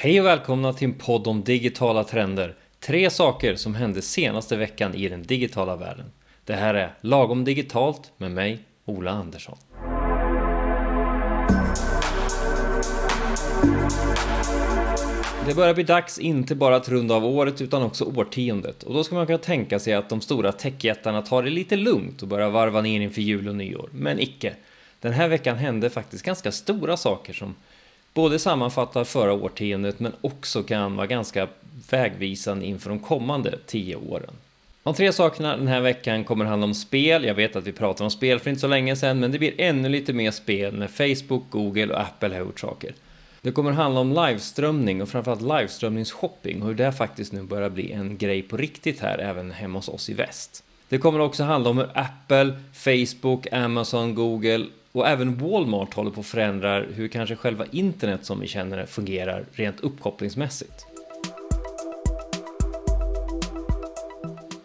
Hej och välkomna till en podd om digitala trender. Tre saker som hände senaste veckan i den digitala världen. Det här är Lagom Digitalt med mig, Ola Andersson. Det börjar bli dags inte bara att runda av året utan också årtiondet. Och då ska man kunna tänka sig att de stora techjättarna tar det lite lugnt och börjar varva ner inför jul och nyår. Men icke. Den här veckan hände faktiskt ganska stora saker som både sammanfattar förra årtiondet men också kan vara ganska vägvisande inför de kommande tio åren. De tre sakerna den här veckan kommer handla om spel. Jag vet att vi pratade om spel för inte så länge sedan, men det blir ännu lite mer spel när Facebook, Google och Apple har gjort saker. Det kommer handla om liveströmning och framförallt liveströmningsshopping och hur det faktiskt nu börjar bli en grej på riktigt här även hemma hos oss i väst. Det kommer också handla om hur Apple, Facebook, Amazon, Google och även Walmart håller på att förändra hur kanske själva internet som vi känner det fungerar rent uppkopplingsmässigt.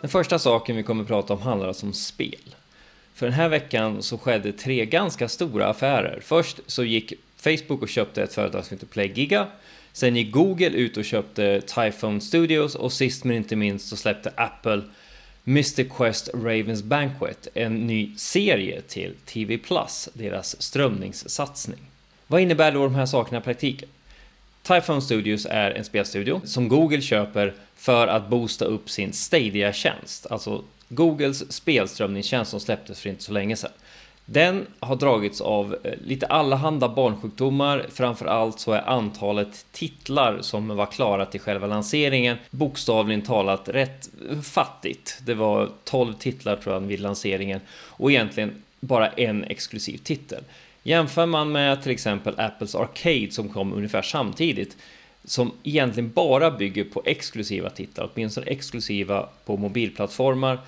Den första saken vi kommer att prata om handlar alltså om spel. För den här veckan så skedde tre ganska stora affärer. Först så gick Facebook och köpte ett företag som heter PlayGiga. Sen gick Google ut och köpte Typhoon Studios och sist men inte minst så släppte Apple Mr Quest Ravens Banquet, en ny serie till TV+, deras strömningssatsning. Vad innebär då de här sakerna i praktiken? Typhoon Studios är en spelstudio som Google köper för att boosta upp sin Stadia-tjänst, alltså Googles spelströmningstjänst som släpptes för inte så länge sedan. Den har dragits av eh, lite allehanda barnsjukdomar. Framförallt så är antalet titlar som var klara till själva lanseringen bokstavligen talat rätt fattigt. Det var 12 titlar tror jag vid lanseringen och egentligen bara en exklusiv titel. Jämför man med till exempel Apples Arcade som kom ungefär samtidigt som egentligen bara bygger på exklusiva titlar, åtminstone exklusiva på mobilplattformar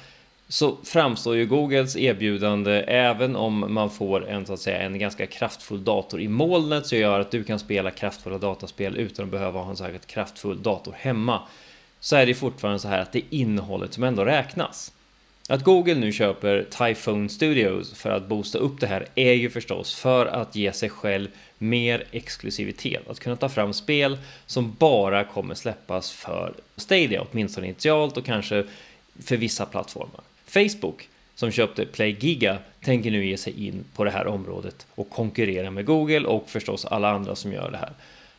så framstår ju Googles erbjudande, även om man får en, så att säga, en ganska kraftfull dator i molnet, så gör att du kan spela kraftfulla dataspel utan att behöva ha en särskilt kraftfull dator hemma. Så är det fortfarande så här att det är innehållet som ändå räknas. Att Google nu köper Typhoon Studios för att boosta upp det här är ju förstås för att ge sig själv mer exklusivitet. Att kunna ta fram spel som bara kommer släppas för Stadia, åtminstone initialt och kanske för vissa plattformar. Facebook som köpte PlayGiga tänker nu ge sig in på det här området och konkurrera med Google och förstås alla andra som gör det här.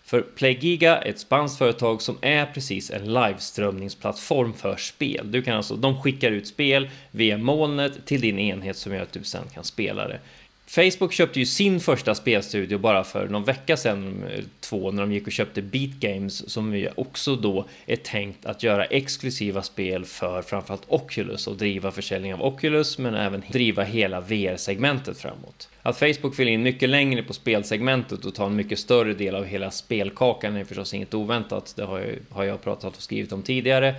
För PlayGiga är ett spanskt företag som är precis en liveströmningsplattform för spel. Du kan alltså, de skickar ut spel via molnet till din enhet som gör att du sen kan spela det Facebook köpte ju sin första spelstudio bara för någon vecka sedan, eh, två, när de gick och köpte Beat Games som ju också då är tänkt att göra exklusiva spel för framförallt Oculus och driva försäljning av Oculus men även driva hela VR-segmentet framåt. Att Facebook vill in mycket längre på spelsegmentet och ta en mycket större del av hela spelkakan är förstås inget oväntat. Det har jag, har jag pratat och skrivit om tidigare.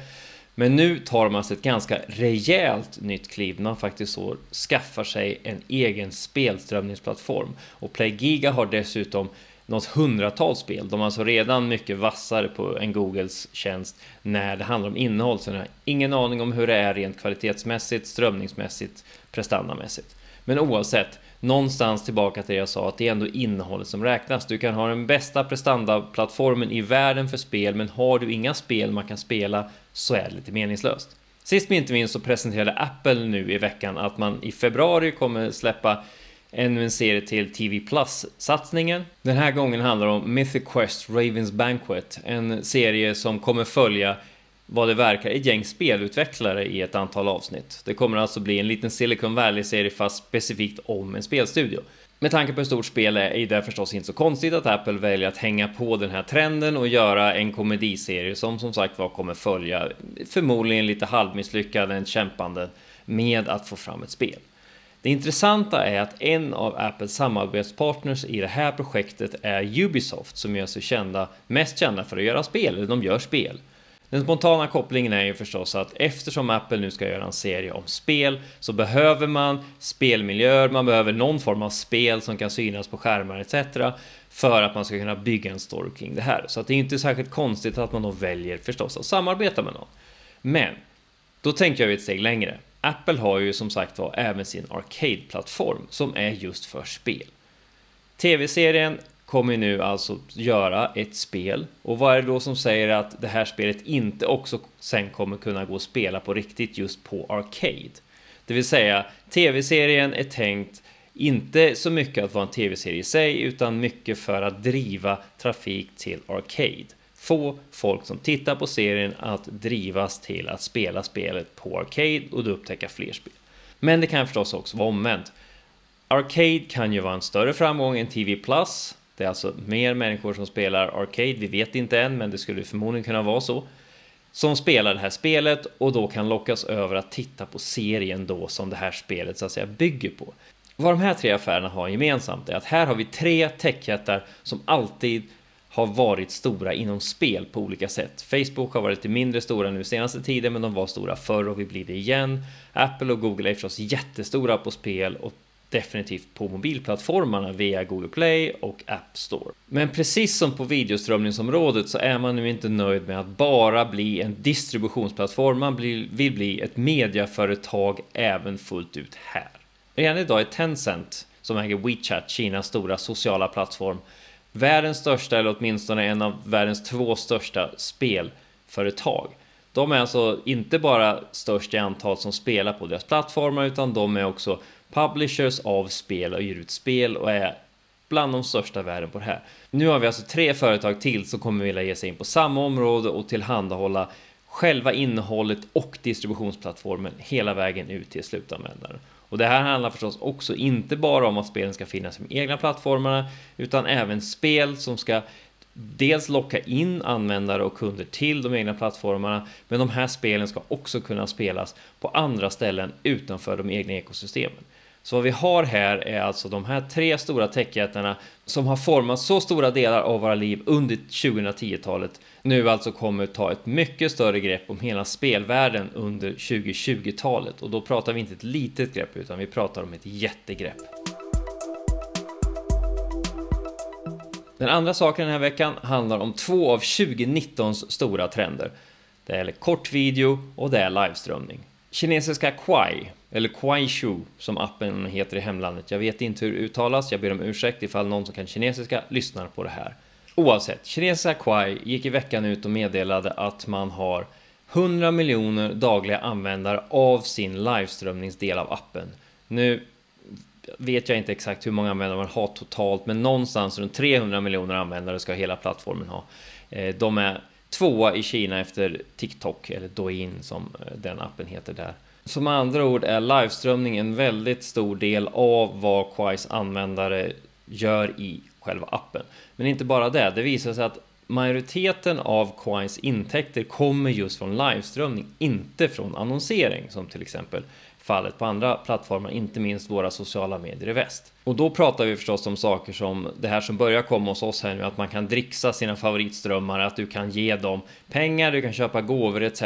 Men nu tar man alltså sig ett ganska rejält nytt kliv när man faktiskt så skaffar sig en egen spelströmningsplattform. Och PlayGiga har dessutom något hundratal spel. De är alltså redan mycket vassare på en Googles tjänst när det handlar om innehåll. Så jag har ingen aning om hur det är rent kvalitetsmässigt, strömningsmässigt, prestandamässigt. Men oavsett, någonstans tillbaka till det jag sa att det är ändå innehållet som räknas. Du kan ha den bästa prestandaplattformen i världen för spel, men har du inga spel man kan spela så är det lite meningslöst. Sist men inte minst så presenterade Apple nu i veckan att man i februari kommer släppa ännu en serie till TV Plus-satsningen. Den här gången handlar det om Mythic Quest Ravens Banquet, en serie som kommer följa vad det verkar ett gäng spelutvecklare i ett antal avsnitt. Det kommer alltså bli en liten Silicon Valley-serie fast specifikt om en spelstudio. Med tanke på hur stort spel är det förstås inte så konstigt att Apple väljer att hänga på den här trenden och göra en komediserie som som sagt var kommer följa förmodligen lite halvmisslyckade kämpande med att få fram ett spel. Det intressanta är att en av Apples samarbetspartners i det här projektet är Ubisoft som gör sig kända, mest kända för att göra spel, eller de gör spel. Den spontana kopplingen är ju förstås att eftersom Apple nu ska göra en serie om spel så behöver man spelmiljöer, man behöver någon form av spel som kan synas på skärmar etc. för att man ska kunna bygga en story kring det här. Så att det är inte särskilt konstigt att man då väljer förstås att samarbeta med någon. Men då tänker jag ett steg längre. Apple har ju som sagt var även sin Arcade-plattform som är just för spel. TV-serien kommer nu alltså göra ett spel. Och vad är det då som säger att det här spelet inte också sen kommer kunna gå att spela på riktigt just på Arcade? Det vill säga, tv-serien är tänkt inte så mycket att vara en tv-serie i sig, utan mycket för att driva trafik till Arcade. Få folk som tittar på serien att drivas till att spela spelet på Arcade och då upptäcka fler spel. Men det kan förstås också vara omvänt. Arcade kan ju vara en större framgång än TV+. Det är alltså mer människor som spelar Arcade, vi vet inte än, men det skulle förmodligen kunna vara så. Som spelar det här spelet och då kan lockas över att titta på serien då som det här spelet så att säga bygger på. Vad de här tre affärerna har gemensamt är att här har vi tre techjättar som alltid har varit stora inom spel på olika sätt. Facebook har varit lite mindre stora nu senaste tiden, men de var stora förr och vi blir det igen. Apple och Google är förstås jättestora på spel och definitivt på mobilplattformarna via Google Play och App Store. Men precis som på videoströmningsområdet så är man nu inte nöjd med att bara bli en distributionsplattform, man vill bli ett mediaföretag även fullt ut här. Redan idag är Tencent, som äger WeChat, Kinas stora sociala plattform, världens största, eller åtminstone en av världens två största spelföretag. De är alltså inte bara störst i antal som spelar på deras plattformar, utan de är också publishers av spel och ger ut spel och är bland de största världen på det här. Nu har vi alltså tre företag till som kommer vilja ge sig in på samma område och tillhandahålla själva innehållet och distributionsplattformen hela vägen ut till slutanvändaren. Och det här handlar förstås också inte bara om att spelen ska finnas i de egna plattformarna utan även spel som ska dels locka in användare och kunder till de egna plattformarna men de här spelen ska också kunna spelas på andra ställen utanför de egna ekosystemen. Så vad vi har här är alltså de här tre stora techjättarna som har format så stora delar av våra liv under 2010-talet nu alltså kommer ta ett mycket större grepp om hela spelvärlden under 2020-talet och då pratar vi inte ett litet grepp utan vi pratar om ett jättegrepp. Den andra saken den här veckan handlar om två av 2019s stora trender. Det är kort video och det är liveströmning. Kinesiska Kwai, eller Kuaishu som appen heter i hemlandet. Jag vet inte hur det uttalas, jag ber om ursäkt ifall någon som kan kinesiska lyssnar på det här. Oavsett, kinesiska Kwai gick i veckan ut och meddelade att man har 100 miljoner dagliga användare av sin liveströmningsdel av appen. Nu vet jag inte exakt hur många användare man har totalt, men någonstans runt 300 miljoner användare ska hela plattformen ha. Eh, de är tvåa i Kina efter TikTok, eller Douyin som eh, den appen heter där. Så med andra ord är liveströmning en väldigt stor del av vad Quais användare gör i själva appen. Men inte bara det, det visar sig att majoriteten av Quais intäkter kommer just från liveströmning, inte från annonsering som till exempel fallet på andra plattformar, inte minst våra sociala medier i väst. Och då pratar vi förstås om saker som det här som börjar komma hos oss här nu, att man kan dricksa sina favoritströmmar, att du kan ge dem pengar, du kan köpa gåvor etc.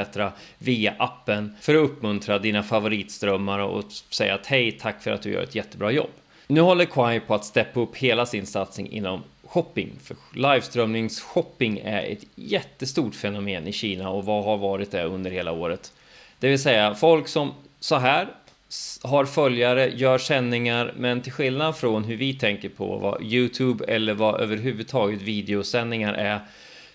via appen för att uppmuntra dina favoritströmmar och säga att hej, tack för att du gör ett jättebra jobb. Nu håller Quai på att steppa upp hela sin satsning inom shopping. För livestreamingsshopping är ett jättestort fenomen i Kina och vad har varit det under hela året. Det vill säga folk som så här har följare, gör sändningar, men till skillnad från hur vi tänker på vad Youtube eller vad överhuvudtaget videosändningar är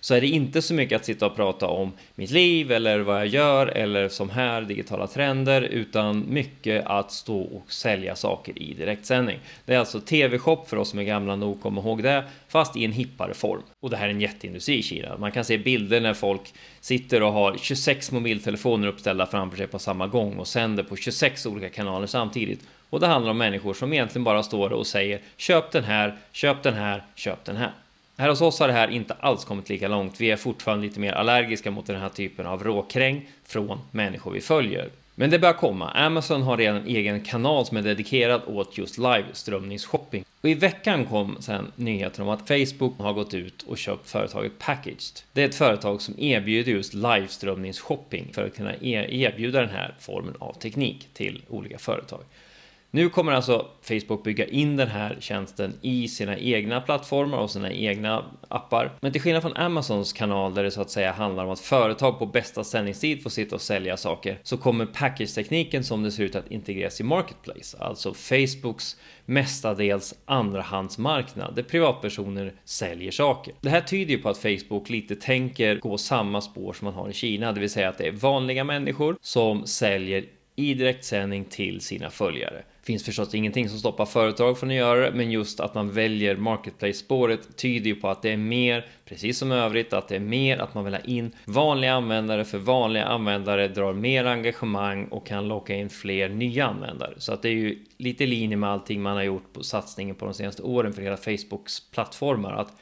så är det inte så mycket att sitta och prata om mitt liv eller vad jag gör eller som här digitala trender utan mycket att stå och sälja saker i direktsändning. Det är alltså tv-shop för oss som är gamla nog kommer ihåg det, fast i en hippare form. Och det här är en jätteindustri i Kina. Man kan se bilder när folk sitter och har 26 mobiltelefoner uppställda framför sig på samma gång och sänder på 26 olika kanaler samtidigt. Och det handlar om människor som egentligen bara står och säger köp den här, köp den här, köp den här. Här hos oss har det här inte alls kommit lika långt. Vi är fortfarande lite mer allergiska mot den här typen av råkräng från människor vi följer. Men det börjar komma. Amazon har redan en egen kanal som är dedikerad åt just liveströmningsshopping. Och i veckan kom sen nyheten om att Facebook har gått ut och köpt företaget Packaged. Det är ett företag som erbjuder just liveströmningsshopping för att kunna e- erbjuda den här formen av teknik till olika företag. Nu kommer alltså Facebook bygga in den här tjänsten i sina egna plattformar och sina egna appar. Men till skillnad från Amazons kanal där det så att säga handlar om att företag på bästa sändningstid får sitta och sälja saker så kommer package-tekniken som det ser ut att integreras i Marketplace, alltså Facebooks mestadels andrahandsmarknad där privatpersoner säljer saker. Det här tyder ju på att Facebook lite tänker gå samma spår som man har i Kina, det vill säga att det är vanliga människor som säljer i direktsändning till sina följare. Finns förstås ingenting som stoppar företag från att göra det, men just att man väljer marketplace-spåret tyder ju på att det är mer, precis som övrigt, att det är mer att man vill ha in vanliga användare för vanliga användare drar mer engagemang och kan locka in fler nya användare. Så att det är ju lite i linje med allting man har gjort på satsningen på de senaste åren för hela Facebooks plattformar att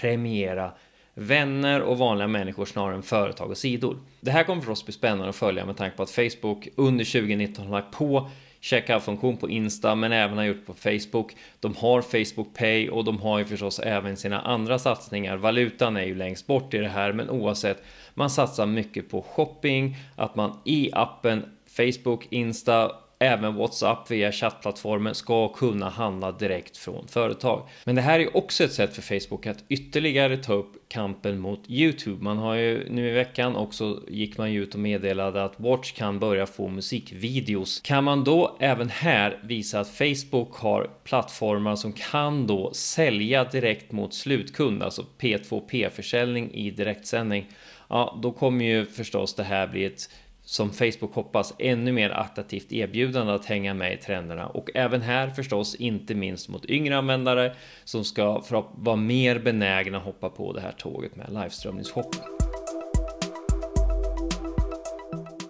premiera vänner och vanliga människor snarare än företag och sidor. Det här kommer förstås bli spännande att följa med tanke på att Facebook under 2019 har lagt på checkout-funktion på Insta men även har gjort på Facebook. De har Facebook Pay och de har ju förstås även sina andra satsningar. Valutan är ju längst bort i det här men oavsett, man satsar mycket på shopping, att man i appen Facebook, Insta även WhatsApp via chattplattformen ska kunna handla direkt från företag. Men det här är också ett sätt för Facebook att ytterligare ta upp kampen mot Youtube. Man har ju nu i veckan också gick man ut och meddelade att Watch kan börja få musikvideos. Kan man då även här visa att Facebook har plattformar som kan då sälja direkt mot slutkund, alltså P2P försäljning i direktsändning. Ja, då kommer ju förstås det här bli ett som Facebook hoppas ännu mer attraktivt erbjudande att hänga med i trenderna och även här förstås inte minst mot yngre användare som ska vara mer benägna att hoppa på det här tåget med liveströmningsshopping.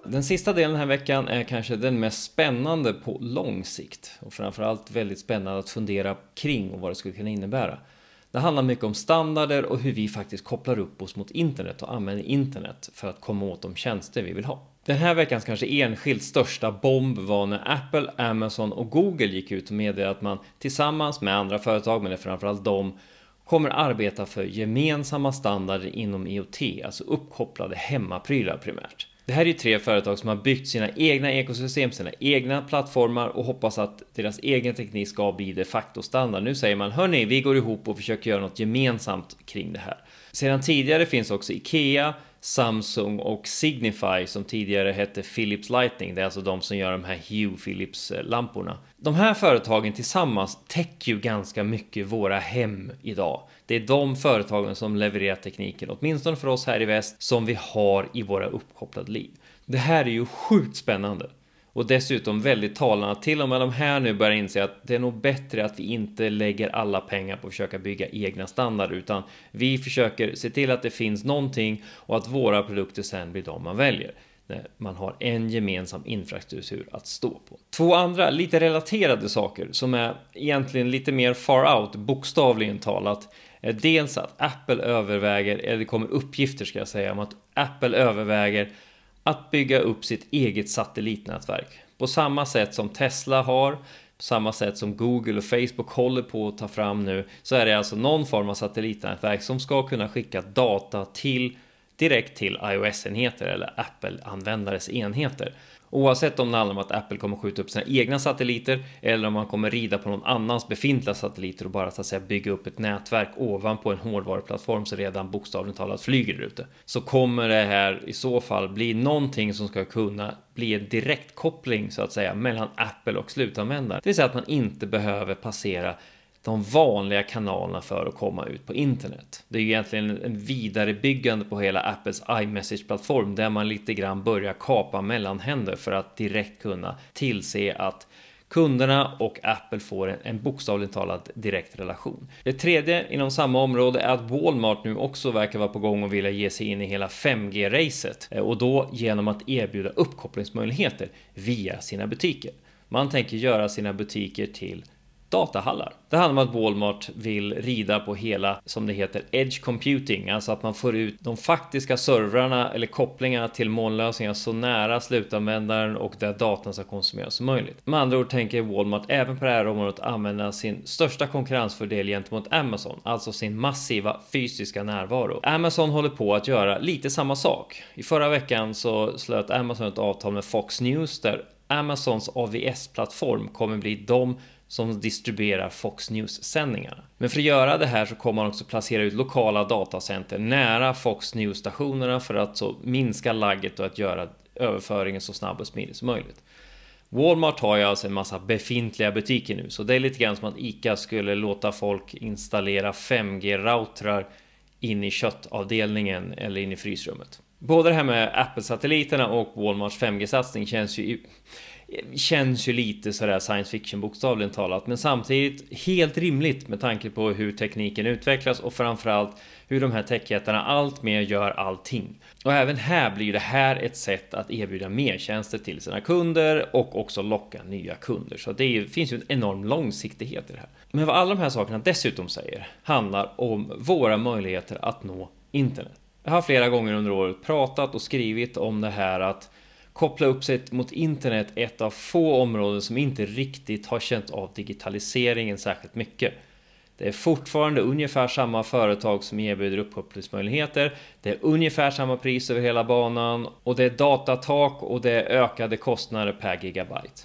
Den sista delen den här veckan är kanske den mest spännande på lång sikt och framförallt väldigt spännande att fundera kring och vad det skulle kunna innebära. Det handlar mycket om standarder och hur vi faktiskt kopplar upp oss mot internet och använder internet för att komma åt de tjänster vi vill ha. Den här veckans kanske enskilt största bomb var när Apple, Amazon och Google gick ut och meddelade att man tillsammans med andra företag, men det är framförallt dem kommer arbeta för gemensamma standarder inom IoT, alltså uppkopplade hemmaprylar primärt. Det här är ju tre företag som har byggt sina egna ekosystem, sina egna plattformar och hoppas att deras egen teknik ska bli de facto standard. Nu säger man hörni, vi går ihop och försöker göra något gemensamt kring det här. Sedan tidigare finns också IKEA, Samsung och Signify som tidigare hette Philips Lightning. Det är alltså de som gör de här Hue Philips eh, lamporna. De här företagen tillsammans täcker ju ganska mycket våra hem idag. Det är de företagen som levererar tekniken, åtminstone för oss här i väst, som vi har i våra uppkopplade liv. Det här är ju sjukt spännande. Och dessutom väldigt talande att till och med de här nu börjar inse att det är nog bättre att vi inte lägger alla pengar på att försöka bygga egna standarder utan vi försöker se till att det finns någonting och att våra produkter sen blir de man väljer. När man har en gemensam infrastruktur att stå på. Två andra lite relaterade saker som är egentligen lite mer far out, bokstavligen talat, är dels att Apple överväger, eller det kommer uppgifter ska jag säga, om att Apple överväger att bygga upp sitt eget satellitnätverk. På samma sätt som Tesla har, på samma sätt som Google och Facebook håller på att ta fram nu, så är det alltså någon form av satellitnätverk som ska kunna skicka data till direkt till iOS-enheter eller Apple-användares enheter. Oavsett om det handlar om att Apple kommer skjuta upp sina egna satelliter eller om man kommer rida på någon annans befintliga satelliter och bara så att säga bygga upp ett nätverk ovanpå en hårdvaruplattform som redan bokstavligt talat flyger där ute. Så kommer det här i så fall bli någonting som ska kunna bli en direktkoppling så att säga mellan Apple och slutanvändare. Det vill säga att man inte behöver passera de vanliga kanalerna för att komma ut på internet. Det är ju egentligen en vidarebyggande på hela Apples iMessage-plattform där man lite grann börjar kapa mellanhänder för att direkt kunna tillse att kunderna och Apple får en, en bokstavligt talat direkt relation. Det tredje inom samma område är att Walmart nu också verkar vara på gång och vilja ge sig in i hela 5G-racet eh, och då genom att erbjuda uppkopplingsmöjligheter via sina butiker. Man tänker göra sina butiker till datahallar. Det handlar om att Walmart vill rida på hela, som det heter, edge computing, alltså att man får ut de faktiska servrarna eller kopplingarna till molnlösningar så nära slutanvändaren och där datan ska konsumeras som möjligt. Med andra ord tänker Walmart även på det här området använda sin största konkurrensfördel gentemot Amazon, alltså sin massiva fysiska närvaro. Amazon håller på att göra lite samma sak. I förra veckan så slöt Amazon ett avtal med Fox News där Amazons AVS-plattform kommer bli de som distribuerar Fox News-sändningarna. Men för att göra det här så kommer man också placera ut lokala datacenter nära Fox News-stationerna för att så minska lagget och att göra överföringen så snabb och smidig som möjligt. Walmart har ju alltså en massa befintliga butiker nu, så det är lite grann som att ICA skulle låta folk installera 5G-routrar in i köttavdelningen eller in i frysrummet. Både det här med Apple-satelliterna och Walmarts 5G-satsning känns ju känns ju lite sådär science fiction bokstavligen talat, men samtidigt helt rimligt med tanke på hur tekniken utvecklas och framförallt hur de här techjättarna allt mer gör allting. Och även här blir det här ett sätt att erbjuda mer tjänster till sina kunder och också locka nya kunder. Så det är, finns ju en enorm långsiktighet i det här. Men vad alla de här sakerna dessutom säger handlar om våra möjligheter att nå internet. Jag har flera gånger under året pratat och skrivit om det här att koppla upp sig mot internet ett av få områden som inte riktigt har känt av digitaliseringen särskilt mycket. Det är fortfarande ungefär samma företag som erbjuder uppkopplingsmöjligheter. Det är ungefär samma pris över hela banan och det är datatak och det är ökade kostnader per gigabyte.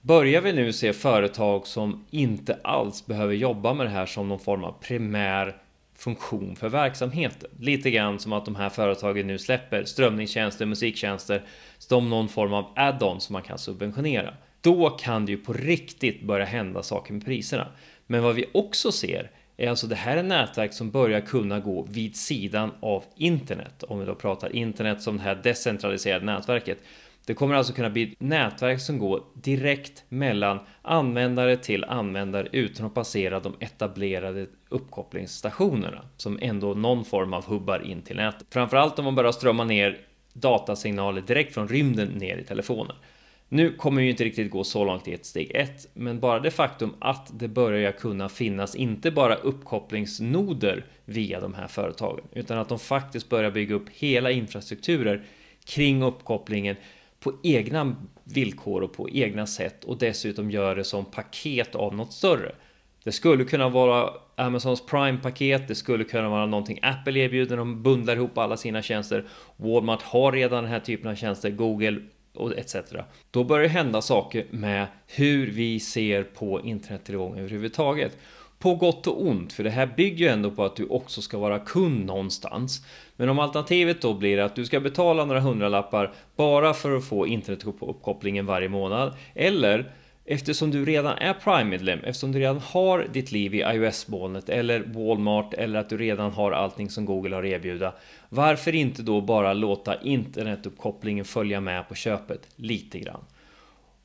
Börjar vi nu se företag som inte alls behöver jobba med det här som någon form av primär funktion för verksamheten. Lite grann som att de här företagen nu släpper strömningstjänster, musiktjänster som någon form av add-on som man kan subventionera. Då kan det ju på riktigt börja hända saker med priserna. Men vad vi också ser är alltså det här är nätverk som börjar kunna gå vid sidan av internet. Om vi då pratar internet som det här decentraliserade nätverket. Det kommer alltså kunna bli nätverk som går direkt mellan användare till användare utan att passera de etablerade uppkopplingsstationerna som ändå någon form av hubbar in till nätet. Framförallt om man börjar strömma ner datasignaler direkt från rymden ner i telefonen. Nu kommer ju inte riktigt gå så långt i ett steg 1, men bara det faktum att det börjar kunna finnas inte bara uppkopplingsnoder via de här företagen, utan att de faktiskt börjar bygga upp hela infrastrukturer kring uppkopplingen på egna villkor och på egna sätt och dessutom gör det som paket av något större. Det skulle kunna vara Amazons Prime-paket, det skulle kunna vara någonting Apple erbjuder, de bundlar ihop alla sina tjänster. Walmart har redan den här typen av tjänster, Google och etc. Då börjar det hända saker med hur vi ser på internettillgång överhuvudtaget. På gott och ont, för det här bygger ju ändå på att du också ska vara kund någonstans. Men om alternativet då blir att du ska betala några hundralappar bara för att få internetuppkopplingen varje månad, eller Eftersom du redan är Prime-medlem, eftersom du redan har ditt liv i iOS-molnet eller Walmart eller att du redan har allting som Google har att erbjuda. Varför inte då bara låta internetuppkopplingen följa med på köpet lite grann?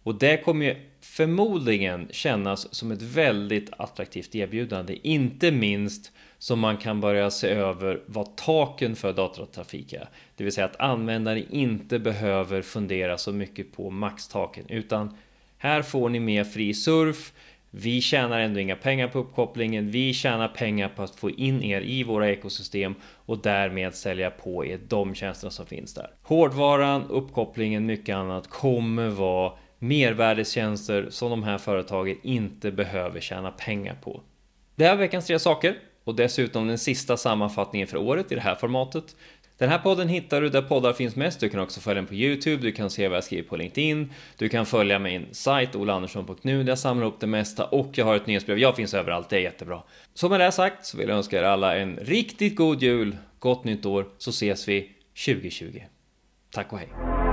Och det kommer ju förmodligen kännas som ett väldigt attraktivt erbjudande, inte minst som man kan börja se över vad taken för datatrafik är. Det vill säga att användare inte behöver fundera så mycket på maxtaken utan här får ni mer fri surf. Vi tjänar ändå inga pengar på uppkopplingen. Vi tjänar pengar på att få in er i våra ekosystem och därmed sälja på er de tjänsterna som finns där. Hårdvaran, uppkopplingen, mycket annat kommer vara mervärdestjänster som de här företagen inte behöver tjäna pengar på. Det är veckans tre saker och dessutom den sista sammanfattningen för året i det här formatet. Den här podden hittar du där poddar finns mest. Du kan också följa den på Youtube, du kan se vad jag skriver på LinkedIn, du kan följa min sajt olandersson.nu där jag samlar upp det mesta och jag har ett nyhetsbrev. Jag finns överallt, det är jättebra. Så med det sagt så vill jag önska er alla en riktigt god jul, gott nytt år, så ses vi 2020. Tack och hej!